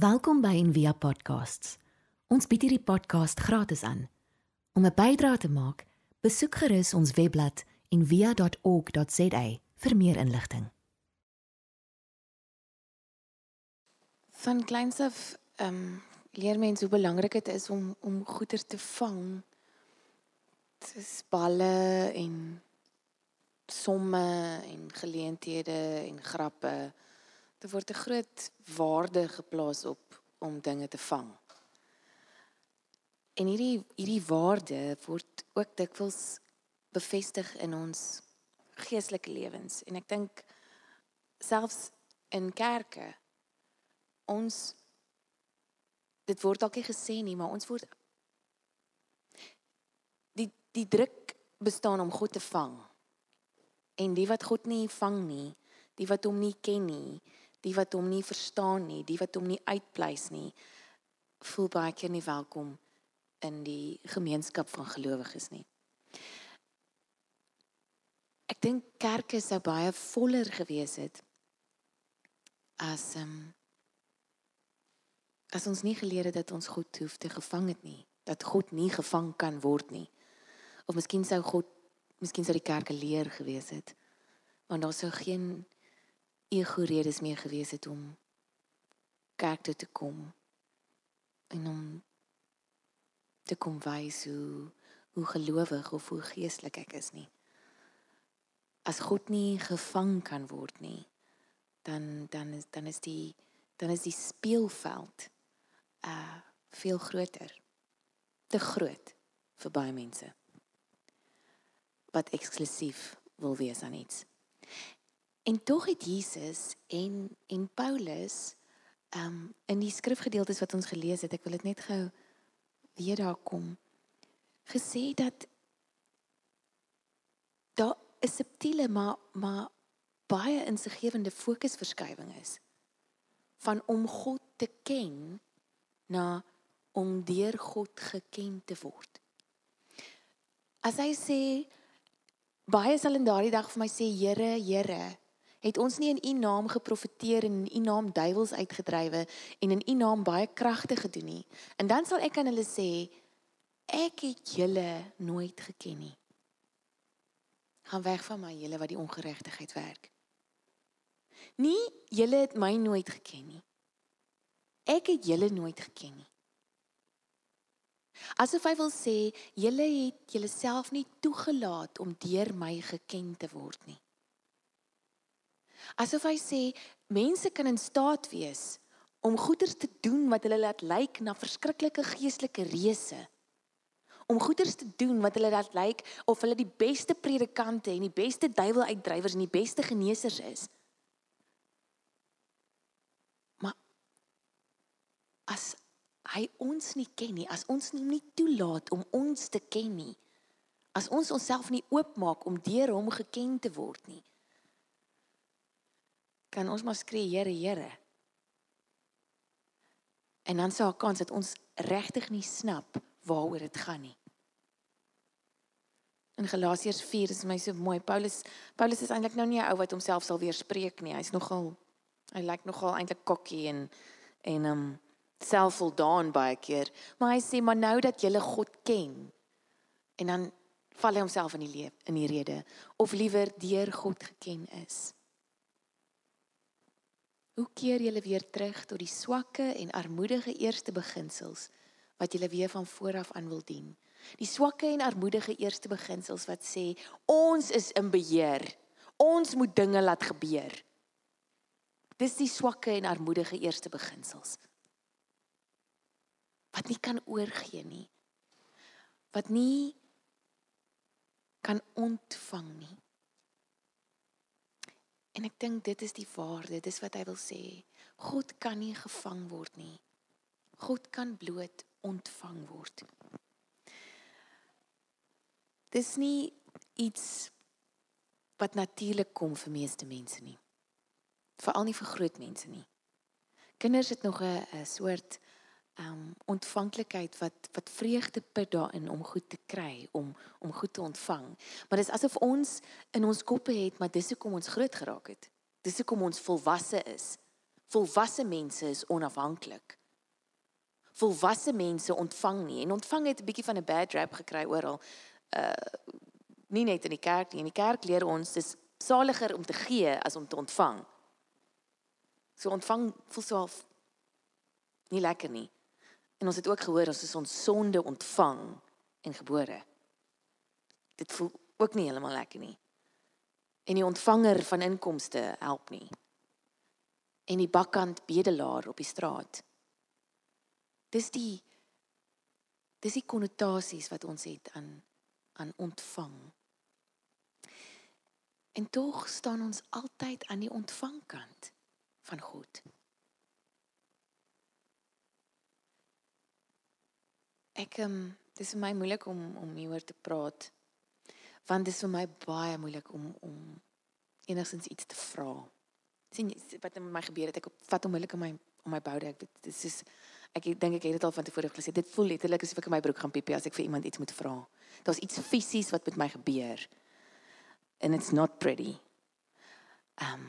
Welkom by Envia Podcasts. Ons bied hierdie podcast gratis aan. Om 'n bydrae te maak, besoek gerus ons webblad en via.org.za vir meer inligting. Van kleins af ehm um, leer mense hoe belangrik dit is om om goeder te vang. Dis balle en somme en geleenthede en grappe. Daar word 'n groot waarde geplaas op om dinge te vang. En hierdie hierdie waarde word ook dikwels bevestig in ons geestelike lewens en ek dink selfs in kerke ons dit word dalk nie gesê nie maar ons word die die druk bestaan om God te vang en die wat God nie vang nie die wat hom nie ken nie die wat hom nie verstaan nie die wat hom nie uitpleis nie voel baie keer nie welkom in die gemeenskap van gelowiges nie Ek dink kerke sou baie voller gewees het as um, as ons nie geleer het dat ons God hoef te gevang het nie, dat God nie gevang kan word nie. Of miskien sou God, miskien sou die kerke leer gewees het. Want daar sou geen ego redes meer gewees het om kerk toe te kom en om te kom wys hoe hoe gelowig of hoe geestelik ek is nie as God nie gevang kan word nie, dan dan is dan is die dan is die speelveld uh veel groter. Te groot vir baie mense. Wat eksklusief wil wees aan iets. En tog het Jesus en en Paulus um in die skrifgedeeltes wat ons gelees het, ek wil dit net gou weer daar kom gesê dat daar 'n subtiele maar maar baie insiggewende fokusverskywing is van om God te ken na om deur God geken te word. As hy sê baie sal in daardie dag vir my sê Here, Here, het ons nie in u naam geprofeteer en in u naam duiwels uitgedrywe en in u naam baie kragte gedoen nie. En dan sal ek aan hulle sê ek het julle nooit geken nie gaan weg van my julle wat die ongeregtigheid werk. Nie julle het my nooit geken nie. Ek het julle nooit geken nie. Asof hy wil sê julle het julleself nie toegelaat om deur my geken te word nie. Asof hy sê mense kan in staat wees om goeders te doen wat hulle laat lyk na verskriklike geestelike reëse om goeders te doen wat hulle dat lyk of hulle die beste predikante en die beste duiweluitdrywers en die beste genesers is. Maar as hy ons nie ken nie, as ons hom nie toelaat om ons te ken nie, as ons onsself nie oopmaak om deur hom geken te word nie, kan ons maar skree Here, Here. En dan sou 'n kans dat ons regtig nie snap waaroor dit gaan nie in Galasiërs 4 is my so mooi. Paulus Paulus is eintlik nou nie 'n ou wat homself sal weerspreek nie. Hy's nogal hy lyk nogal eintlik kokkie en en um selfvoldaan baie keer. Maar hy sê maar nou dat jy God ken. En dan val hy homself in die lewe in die rede of liewer deur God geken is. Hoe keer jy weer terug tot die swakke en armoedige eerste beginsels wat jy weer van vooraf aan wil dien? Die swakke en armoedige eerste beginsels wat sê ons is in beheer. Ons moet dinge laat gebeur. Dis die swakke en armoedige eerste beginsels. Wat nie kan oorgee nie. Wat nie kan ontvang nie. En ek dink dit is die waarde, dis wat hy wil sê. God kan nie gevang word nie. God kan bloot ontvang word dis nie iets wat natuurlik kom vir meeste mense nie. Veral nie vir groot mense nie. Kinders het nog 'n soort um ontvanklikheid wat wat vreugde put daarin om goed te kry, om om goed te ontvang. Maar dis asof ons in ons koppe het, maar dis hoekom ons groot geraak het. Dis hoekom ons volwasse is. Volwasse mense is onafhanklik. Volwasse mense ontvang nie en ontvang het 'n bietjie van 'n bad rap gekry oral. Uh nie net in die kerk nie. In die kerk leer ons dis saliger om te gee as om te ontvang. So ontvang voel so half nie lekker nie. En ons het ook gehoor ons is ons sonde ontvang en gebore. Dit voel ook nie heeltemal lekker nie. En die ontvanger van inkomste help nie. En die bakkant bedelaar op die straat. Dis die dis die konnotasies wat ons het aan aan ontvang. En tog staan ons altyd aan die ontvangkant van God. Ek ehm um, dis vir my moeilik om om hieroor te praat. Want dit is vir my baie moeilik om om enigstens iets te vra. sien wat met my gebeur het ek vat onmiddellik in my om my boude ek dit is ek dink ek het dit al van tevore gesê dit voel letterlik asof ek in my broek gaan piepie as ek vir iemand iets moet vra. Daar's iets fisies wat met my gebeur. And it's not pretty. Um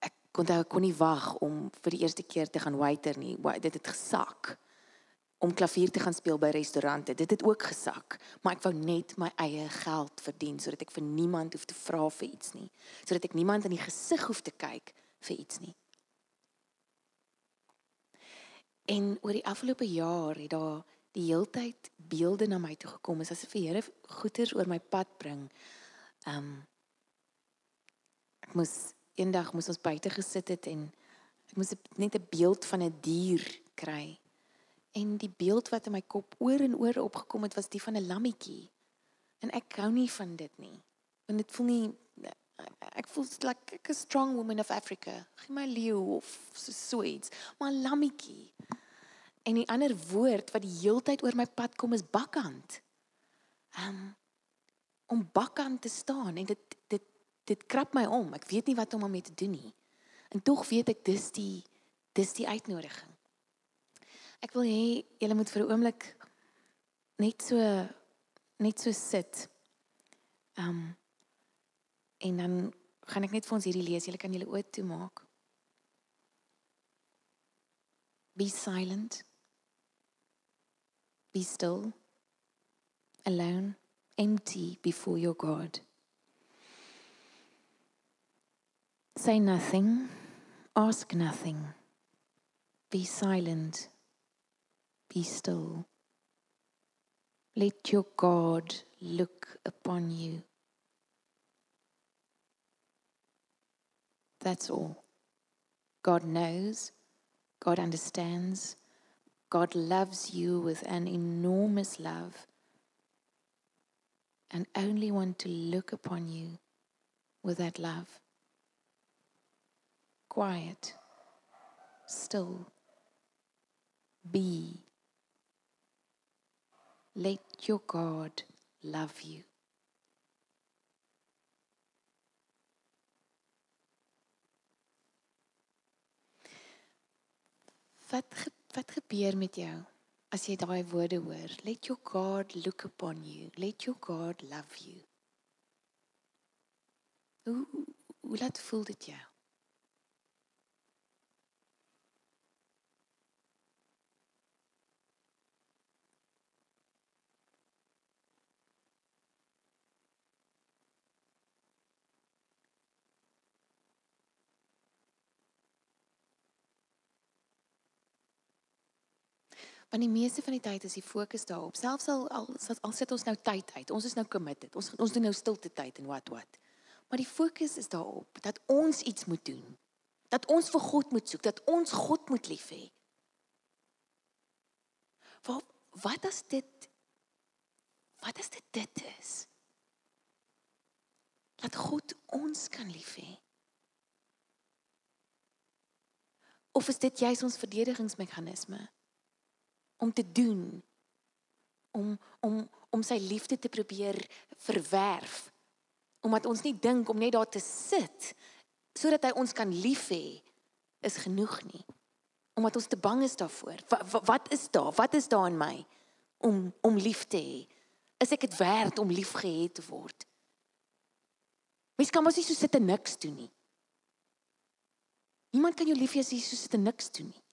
ek kon daar kon nie wag om vir die eerste keer te gaan waiter nie. Dit het gesak om klavier te gaan speel by restaurante. Dit het ook gesak, maar ek wou net my eie geld verdien sodat ek vir niemand hoef te vra vir iets nie, sodat ek niemand in die gesig hoef te kyk vir iets nie. En oor die afgelope jaar het daar die heeltyd beelde na my toe gekom as asof die Here goeders oor my pad bring. Um ek moes eendag moes ons buite gesit het en ek moes net 'n beeld van 'n dier kry En die beeld wat in my kop oor en oor opgekom het was die van 'n lammetjie. En ek hou nie van dit nie. Want dit voel nie ek voel like a strong woman of Africa. Geen my leeu of so so iets, maar lammetjie. En die ander woord wat die heeltyd oor my pad kom is bakkant. Um om bakkant te staan en dit dit dit krap my om. Ek weet nie wat om daarmee te doen nie. En tog weet ek dis die dis die uitnodiging. Ek wil hê julle moet vir 'n oomblik net so net so sit. Um en dan gaan ek net vir ons hierdie lees. Julle kan julle oë toemaak. Be silent. Be still. Alone, empty before your God. Say nothing. Ask nothing. Be silent be still. Let your God look upon you. That's all. God knows, God understands, God loves you with an enormous love and only want to look upon you with that love. Quiet, still, be Let your God love you. Wat wat gebeur met jou as jy daai woorde hoor? Let your God look upon you. Let your God love you. Hoe hoe laat voel dit jou? Want die meeste van die tyd is die fokus daarop. Selfs al al, al sit ons nou tyd uit. Ons is nou committed. Ons ons doen nou stilte tyd en wat wat. Maar die fokus is daarop dat ons iets moet doen. Dat ons vir God moet soek, dat ons God moet lief hê. Wat wat as dit wat as dit dit is? Dat God ons kan lief hê. Of is dit juis ons verdedigingsmeganisme? Om te doen om om om sy liefde te probeer verwerf omdat ons nie dink om net daar te sit sodat hy ons kan lief hê is genoeg nie. Omdat ons te bang is daarvoor. Wat, wat is daar? Wat is daar in my om om lief te hê? Is ek dit werd om lief gehad te word? Mens kan mos nie so sit en niks doen nie. Niemand kan jou lief hê as jy so sit en niks doen nie.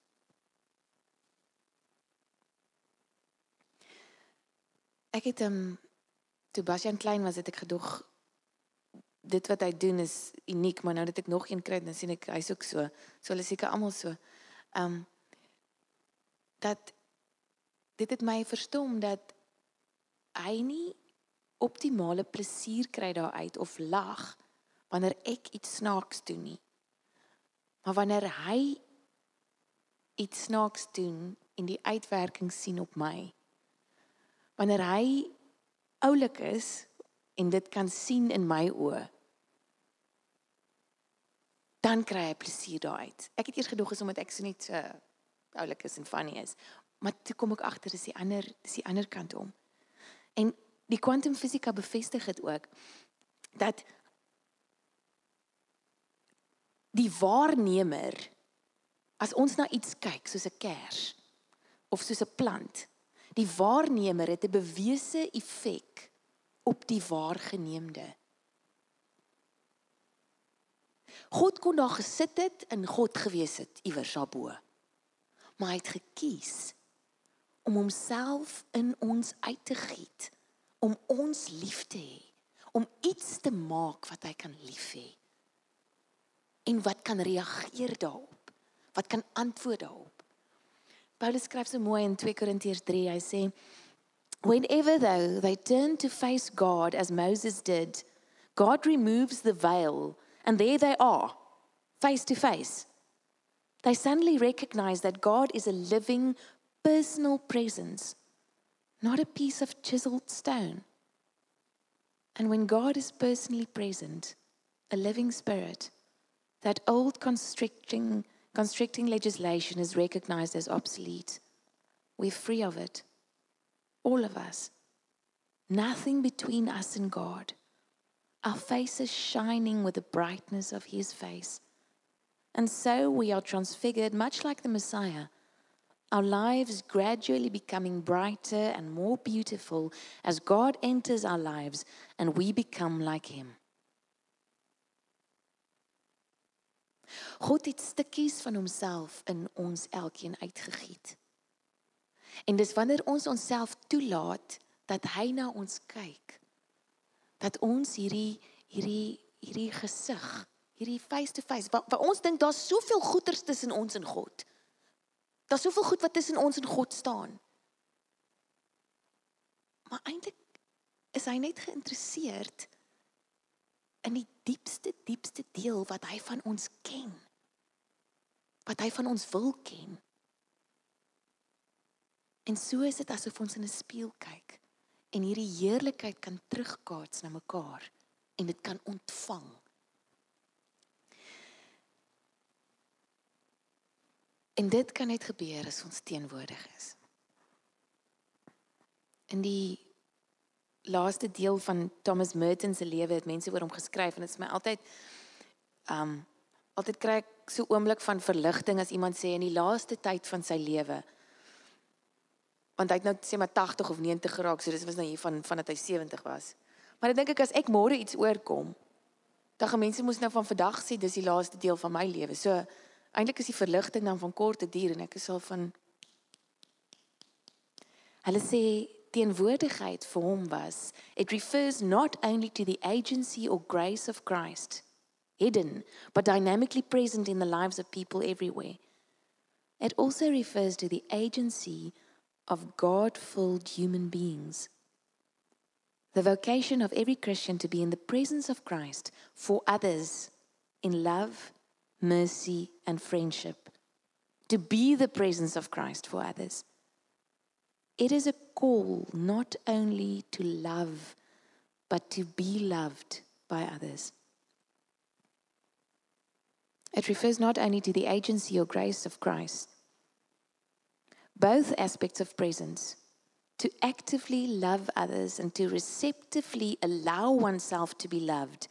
Ek het ehm um, toe Bastian klein was, het ek gedog dit wat hy doen is uniek, maar nou dat ek nog een kry, dan sien ek hy's ook so. So hulle seker almal so. Ehm um, dat dit het my verstom dat hy nie optimale plesier kry daaruit of lag wanneer ek iets snaaks doen nie. Maar wanneer hy iets snaaks doen en die uitwerking sien op my. Wanneer hy oulik is en dit kan sien in my oë. Dan kry hy plesier daaruit. Ek het eers gedog is omdat ek so net so oulik is en funny is. Maar toe kom ek agter dis die ander dis die ander kant om. En die kwantumfisika bevestig dit ook dat die waarnemer as ons na iets kyk soos 'n kers of soos 'n plant die waarnemer het 'n bewese effek op die waargeneemde. God kon daar gesit het en God gewees het iewers daarbo. Maar hy het gekies om homself in ons uit te giet om ons lief te hê om iets te maak wat hy kan lief hê en wat kan reageer daarop wat kan antwoord daarop Paulus skryf so mooi in 2 Korintiërs 3 hy sê whenever though they turn to face God as Moses did God removes the veil and there they are face to face they suddenly recognize that God is a living personal presence not a piece of chiseled stone. And when God is personally present, a living spirit, that old constricting, constricting legislation is recognized as obsolete. We're free of it. All of us. Nothing between us and God. Our faces shining with the brightness of His face. And so we are transfigured, much like the Messiah our lives gradually becoming brighter and more beautiful as God enters our lives and we become like Him. God het stukkies van homself in ons elkeen uitgegiet. En dis wanneer ons onsself toelaat dat hy na ons kyk dat ons hierdie hierdie hierdie gesig, hierdie face to face, wat ons dink daar's soveel goeters tussen ons en God. Daar's soveel goed wat tussen ons en God staan. Maar eintlik is hy net geïnteresseerd in die diepste diepste deel wat hy van ons ken. Wat hy van ons wil ken. En so is dit asof ons in 'n spieël kyk en hierdie heerlikheid kan terugkaats na mekaar en dit kan ontvang. En dit kan net gebeur as ons teenwoordig is. In die laaste deel van Thomas Merton se lewe het mense oor hom geskryf en dit is my altyd um altyd kry ek so oomblik van verligting as iemand sê in die laaste tyd van sy lewe want hy het nou sê maar 80 of 90 geraak so dis was nou hier van van dat hy 70 was. Maar dan dink ek as ek môre iets oorkom dan gaan mense mos nou van vandag sê dis die laaste deel van my lewe. So eintlik is die verligting dan van korte duur en ek is al van Hulle sê teenwoordigheid vir hom was it refers not only to the agency or grace of Christ hidden but dynamically present in the lives of people everywhere. It also refers to the agency of God-filled human beings. The vocation of every Christian to be in the presence of Christ for others in love mercy, and friendship, to be the presence of Christ for others. It is a call not only to love, but to be loved by others. It refers not only to the agency or grace of Christ, both aspects of presence, to actively love others and to receptively allow oneself to be loved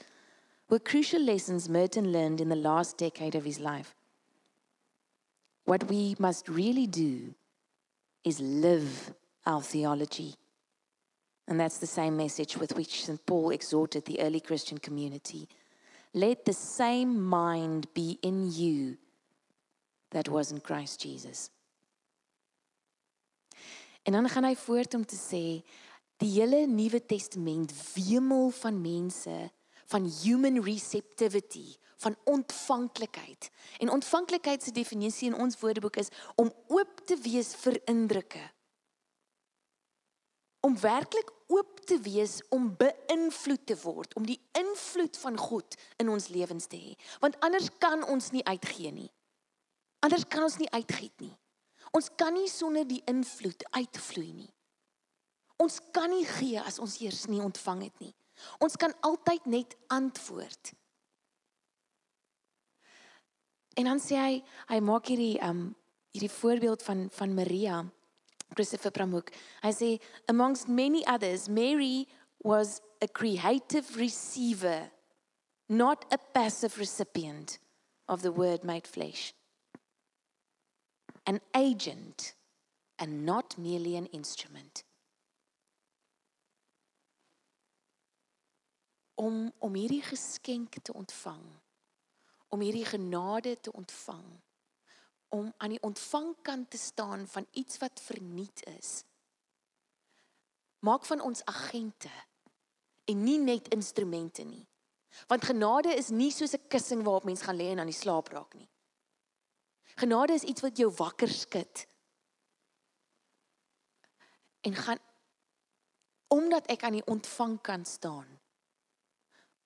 were crucial lessons Merton learned in the last decade of his life. What we must really do is live our theology. And that's the same message with which St. Paul exhorted the early Christian community. Let the same mind be in you that was in Christ Jesus. En dan gaan hy voort om te sê die hele Nuwe Testament wemel van mense van human receptivity, van ontvanklikheid. En ontvanklikheid se definisie in ons woordeboek is om oop te wees vir indrukke. Om werklik oop te wees om beïnvloed te word, om die invloed van God in ons lewens te hê. Want anders kan ons nie uitgee nie. Anders kan ons nie uitgiet nie. Ons kan nie sonder die invloed uitvloei nie. Ons kan nie gee as ons eers nie ontvang het nie. Ons kan altyd net antwoord. En dan sê hy, hy maak hierdie um hierdie voorbeeld van van Maria, Christopher Pramuk. Hy sê amongst many others, Mary was a creative receiver, not a passive recipient of the word made flesh. an agent and not merely an instrument. Om om hierdie geskenk te ontvang, om hierdie genade te ontvang, om aan die ontvangkant te staan van iets wat verniet is. Maak van ons agente en nie net instrumente nie. Want genade is nie soos 'n kussing waarop mens gaan lê en aan die slaap raak nie. Genade is iets wat jou wakker skud. En gaan omdat ek aan die ontvang kan staan,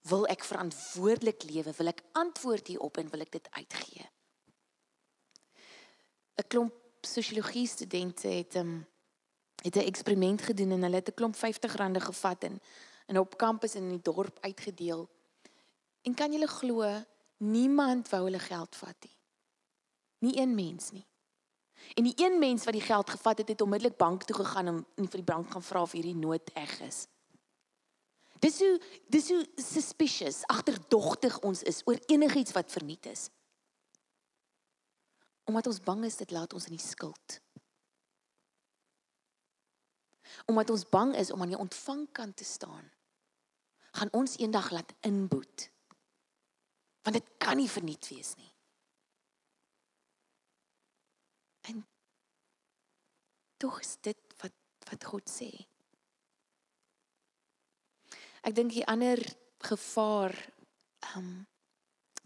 wil ek verantwoordelik lewe, wil ek antwoord hierop en wil ek dit uitgee. 'n Klomp sosiologie studente het 'n um, het 'n eksperiment gedoen en hulle het 'n klomp 50 rande gevat en en op kampus in die dorp uitgedeel. En kan julle glo, niemand wou hulle geld vat nie. Nie een mens nie. En die een mens wat die geld gevat het, het onmiddellik bank toe gegaan en vir die bank gaan vra of hierdie nood eg is. Dis hoe dis hoe suspicious, agterdogtig ons is oor enigiets wat verniet is. Omdat ons bang is dit laat ons in die skuld. Omdat ons bang is om aan die ontvangkant te staan, gaan ons eendag laat inboet. Want dit kan nie verniet wees nie. En tog is dit wat wat God sê. Ek dink die ander gevaar um,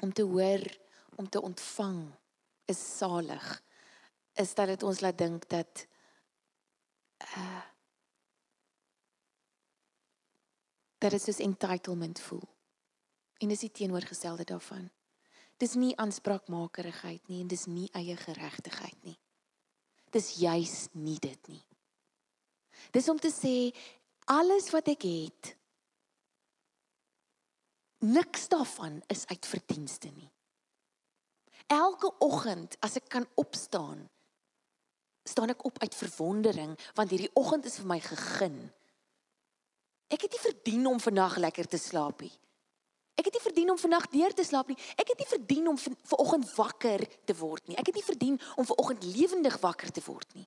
om te hoor om te ontvang is salig is dat dit ons laat dink dat uh dat dit soos entitlement voel. En dis die teenoorgestelde daarvan. Dis nie aanspraakmakerigheid nie en dis nie eie geregtigheid nie dis juis nie dit nie. Dis om te sê alles wat ek het niks daarvan is uit verdienste nie. Elke oggend as ek kan opstaan, staan ek op uit verwondering want hierdie oggend is vir my gegeen. Ek het nie verdien om vandag lekker te slaap nie. Ek het nie verdien om vannag deur te slaap nie. Ek het nie verdien om ver oggend wakker te word nie. Ek het nie verdien om ver oggend lewendig wakker te word nie.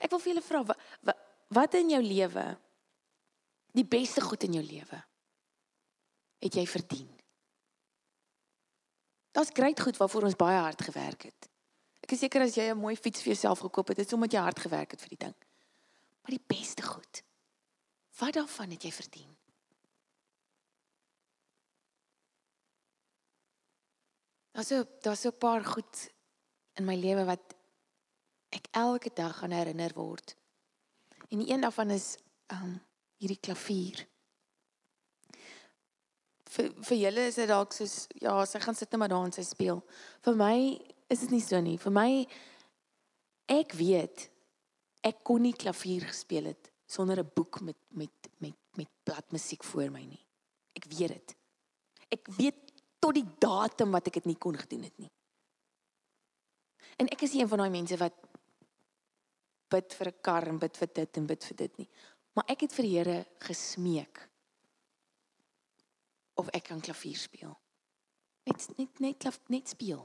Ek wil vir julle vra wat, wat in jou lewe die beste goed in jou lewe het jy verdien? Dit's groot goed waarvoor ons baie hard gewerk het. Ek is seker as jy 'n mooi fiets vir jouself gekoop het, dit is omdat jy hard gewerk het vir die ding. Maar die beste goed. Wat daarvan het jy verdien? Daar's so daar's so 'n paar goed in my lewe wat ek elke dag aan herinner word. En een daarvan is um hierdie klavier. Vir vir julle is dit dalk soos ja, sy gaan sit net maar daar en sy speel. Vir my is dit nie so nie. Vir my ek weet ek kon nie klavier gespeel het sonder 'n boek met met met met bladmusiek voor my nie. Ek weet dit. Ek weet tot die datum wat ek dit nie kon gedoen het nie. En ek is een van daai mense wat bid vir 'n kar en bid vir dit en bid vir dit nie. Maar ek het vir die Here gesmeek of ek kan klavier speel. Net net net klaf, net speel.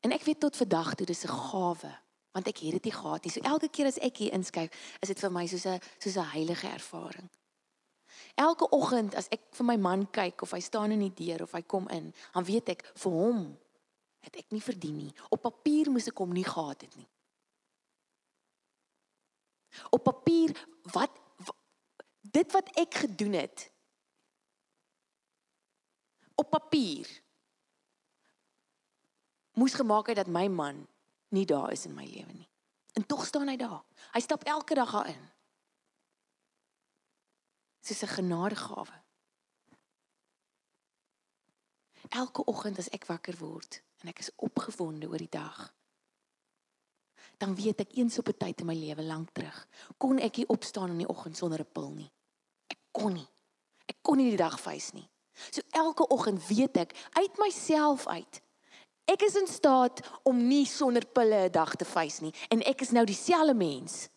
En ek weet tot vandag toe dis 'n gawe want ek het dit nie gehad nie. So elke keer as ek hier inskuif, is dit vir my soos 'n soos 'n heilige ervaring. Elke oggend as ek vir my man kyk of hy staan in die deur of hy kom in, dan weet ek vir hom het ek nie verdien nie. Op papier moes ek hom nie gehad het nie. Op papier wat, wat dit wat ek gedoen het op papier moes gemaak het dat my man nie daar is in my lewe nie. En tog staan hy daar. Hy stap elke dag daarin. Dis 'n genadegawe. Elke oggend as ek wakker word en ek is opgewonde oor die dag, dan weet ek eens op 'n tyd in my lewe lank terug, kon ek nie opstaan in die oggend sonder 'n pil nie. Ek kon nie. Ek kon nie die dag face nie. So elke oggend weet ek uit myself uit Ek is in staat om nie sonder pille 'n dag te face nie en ek is nou dieselfde mens.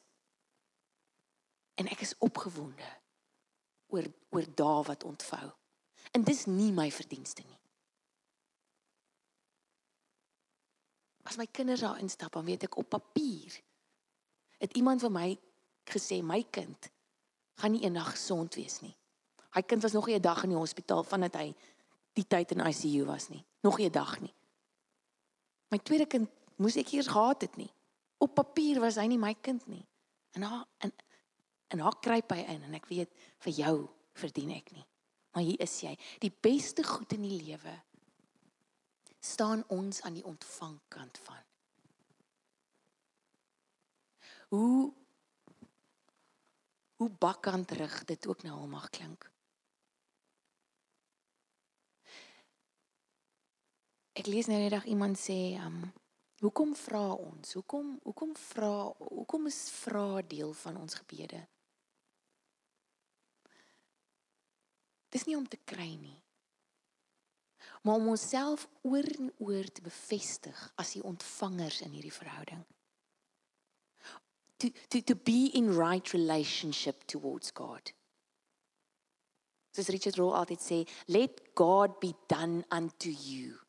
En ek is opgewonde oor oor dae wat ontvou. En dis nie my verdienste nie. As my kinders daar instap, dan weet ek op papier het iemand vir my gesê my kind gaan nie eendag gesond wees nie. Hy kind was nog nie 'n dag in die hospitaal vandat hy die tyd in ICU was nie. Nog nie 'n dag nie. My tweede kind moes ek eers gehad het nie. Op papier was hy nie my kind nie. En haar en en haar kruip hy in en ek weet vir jou verdien ek nie. Maar hier is jy. Die beste goed in die lewe staan ons aan die ontvangkant van. Hoe hoe bakkant terug dit ook nou al mag klink. Ek lees nou net iemand sê, um, hoekom vra ons? Hoekom hoekom vra hoekom is vra deel van ons gebede? Dis nie om te kry nie. Maar om onsself oor en oor te bevestig as die ontvangers in hierdie verhouding. To to to be in right relationship towards God. Soos Richard Rohr altyd sê, let God be done unto you.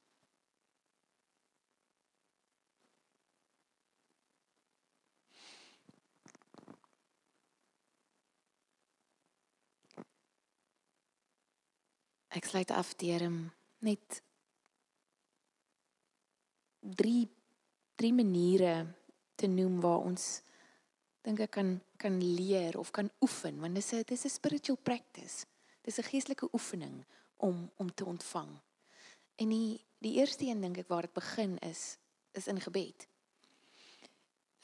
Ek sluit af deur om net drie drie maniere te noem waar ons dink ek kan kan leer of kan oefen want dit is 'n dis 'n spiritual practice. Dis 'n geestelike oefening om om te ontvang. En die die eerste een dink ek waar dit begin is is in gebed.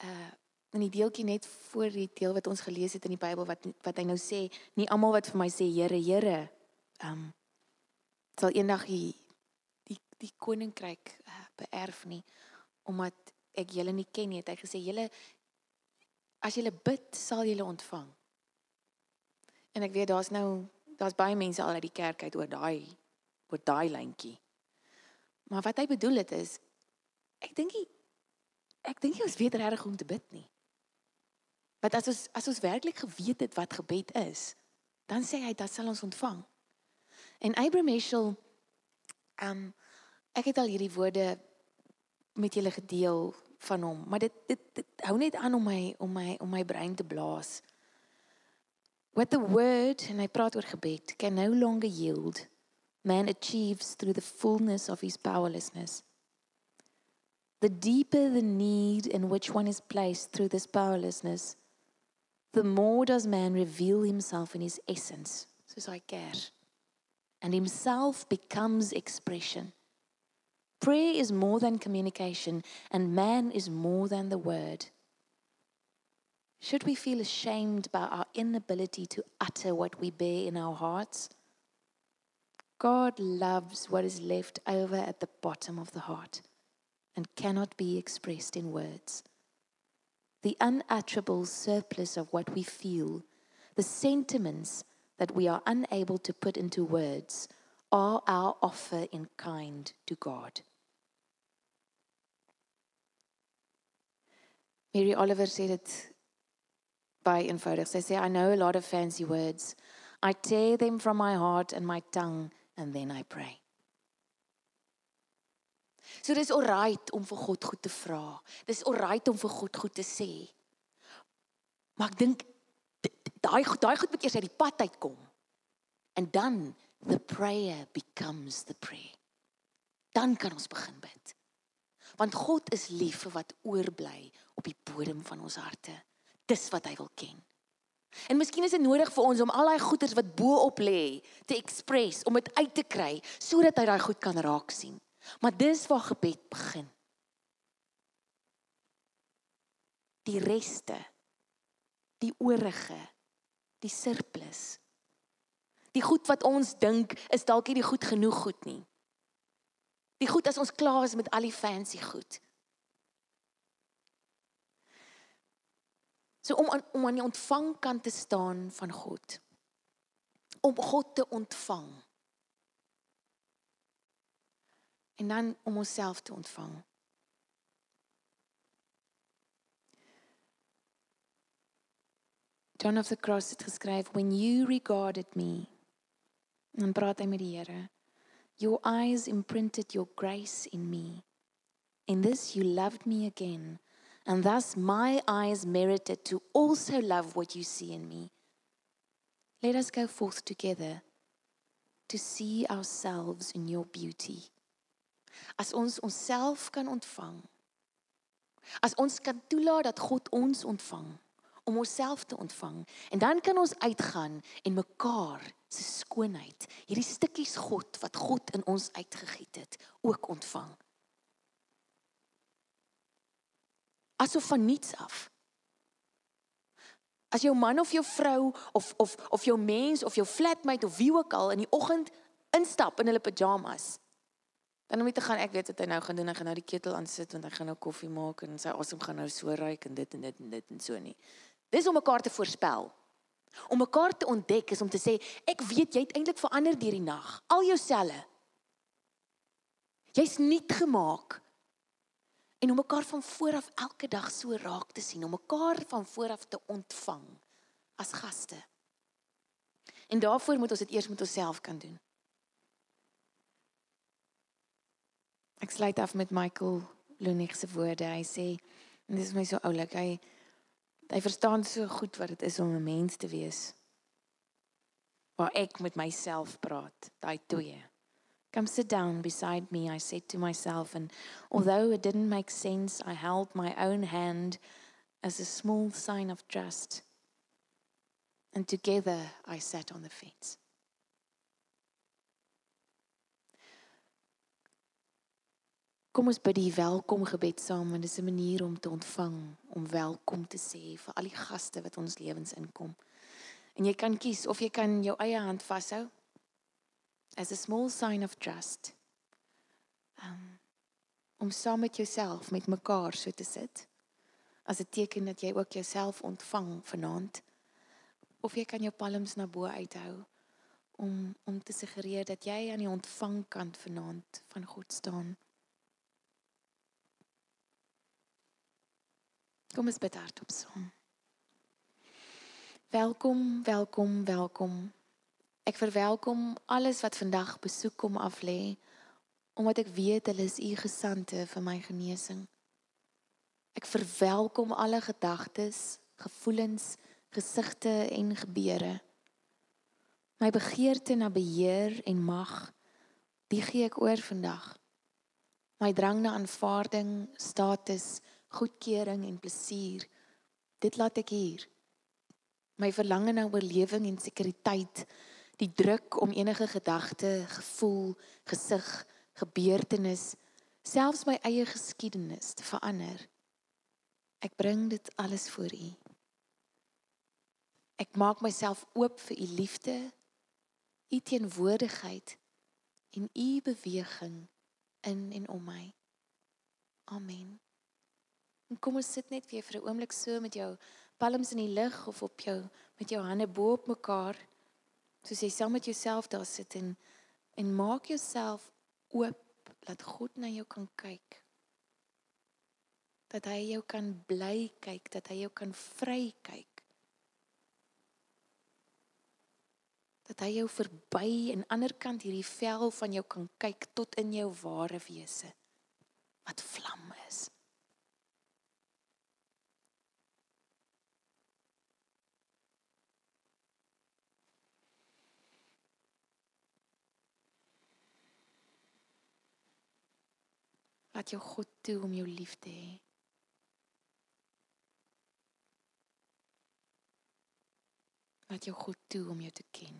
Uh in die deeltjie net voor die deel wat ons gelees het in die Bybel wat wat hy nou sê, nie almal wat vir my sê Here, Here, um sal eendag die die die koninkryk uh, beerf nie omdat ek julle nie ken nie het hy gesê julle as julle bid sal julle ontvang. En ek weet daar's nou daar's baie mense al uit die kerk uit oor daai oor daai lyntjie. Maar wat hy bedoel het is ek dink ek dink jy is weet reg om te bid nie. Want as ons as ons werklik geweet het wat gebed is dan sê hy dat sal ons ontvang En Abraham Heschel um ek het al hierdie woorde met julle gedeel van hom, maar dit dit, dit hou net aan om my om my om my brein te blaas. What the word and I praat oor gebed can no longer yield man achieves through the fullness of his powerlessness. The deeper the need in which one is placed through this powerlessness, the more does man reveal himself in his essence, soos hy kers and himself becomes expression. Prayer is more than communication, and man is more than the word. Should we feel ashamed about our inability to utter what we bear in our hearts? God loves what is left over at the bottom of the heart and cannot be expressed in words. The unutterable surplus of what we feel, the sentiments that we are unable to put into words are our offer in kind to God. Mary Oliver said it by eenvoudig. Sy sê I know a lot of fancy words. I tear them from my heart and my tongue and then I pray. So dis alright om vir God goed te vra. Dis alright om vir God goed te sê. Maar ek dink daai daai goed moet eers uit die pad uitkom And dan the prayer becomes the prayer. Dan kan ons begin bid. Want God is lief vir wat oorbly op die bodem van ons harte. Dis wat hy wil ken. En miskien is dit nodig vir ons om al daai goeders wat bo op lê te express, om dit uit te kry sodat hy daai goed kan raak sien. Maar dis waar gebed begin. Die reste, die oorige, die surplus. Die goed wat ons dink is dalk nie die goed genoeg goed nie. Die goed as ons klaar is met al die fancy goed. So om aan, om aan die ontvangkant te staan van God. Om God te ontvang. En dan om onsself te ontvang. John of the Cross het geskryf when you regarded me. Dan praat hy met die Here. Your eyes imprinted your grace in me. In this you loved me again, and thus my eyes merited to also love what you see in me. Let us go forth together to see ourselves in your beauty. As ons onsself kan ontvang. As ons kan toelaat dat God ons ontvang om onsself te ontvang en dan kan ons uitgaan en mekaar se skoonheid, hierdie stukkies God wat God in ons uitgegiet het, ook ontvang. Asof van niets af. As jou man of jou vrou of of of jou mens of jou flatmate of wie ook al in die oggend instap in hulle pyjamas. Dan om te gaan ek weet wat hy nou gaan doen, hy gaan nou die ketel aan sit want hy gaan nou koffie maak en sy asem gaan nou so ruik en dit en dit en dit en so nie. Dis om mekaar te voorspel. Om mekaar te ontdek is om te sê ek weet jy het eintlik verander deur die nag. Al jou selle. Jy's nuut gemaak. En om mekaar van vooraf elke dag so raak te sien, om mekaar van vooraf te ontvang as gaste. En daarvoor moet ons dit eers met onsself kan doen. Ek sluit af met Michael Lunig se woorde. Hy sê en dit is my so oulik. Hy Hy verstaan so goed wat dit is om 'n mens te wees. Waar ek met myself praat, daai twee. Come sit down beside me, I said to myself and although it didn't make sense, I held my own hand as a small sign of trust. And together I sat on the fence. Kom ons bid die welkom gebed saam want dit is 'n manier om te ontvang, om welkom te sê vir al die gaste wat ons lewens inkom. En jy kan kies of jy kan jou eie hand vashou as a small sign of trust. Um, om saam met jouself met mekaar so te sit as 'n teken dat jy ook jouself ontvang vanaand. Of jy kan jou palms na bo uithou om om te suggereer dat jy aan die ontvangkant vanaand van God staan. Kom ons bid hardop saam. Welkom, welkom, welkom. Ek verwelkom alles wat vandag besoek kom af lê omdat ek weet hulle is u gesande vir my genesing. Ek verwelkom alle gedagtes, gevoelens, gesigte en gebeure. My begeerte na beheer en mag, die gee ek oor vandag. My drang na aanvaarding, status, goedkeuring en plesier. Dit laat ek hier. My verlange na oorlewing en sekuriteit, die druk om enige gedagte, gevoel, gesig, gebeurtenis, selfs my eie geskiedenis te verander. Ek bring dit alles voor U. Ek maak myself oop vir U liefde, U teenwoordigheid en U beweging in en om my. Amen. En kom ons sit net weer vir 'n oomblik so met jou palms in die lug of op jou met jou hande bo op mekaar. Soos jy saam met jouself daar sit en en maak jouself oop dat God na jou kan kyk. Dat hy jou kan bly kyk, dat hy jou kan vry kyk. Dat hy jou verby en ander kant hierdie vel van jou kan kyk tot in jou ware wese wat vlam is. Laat jou God toe om jou lief te hê. Laat jou God toe om jou te ken.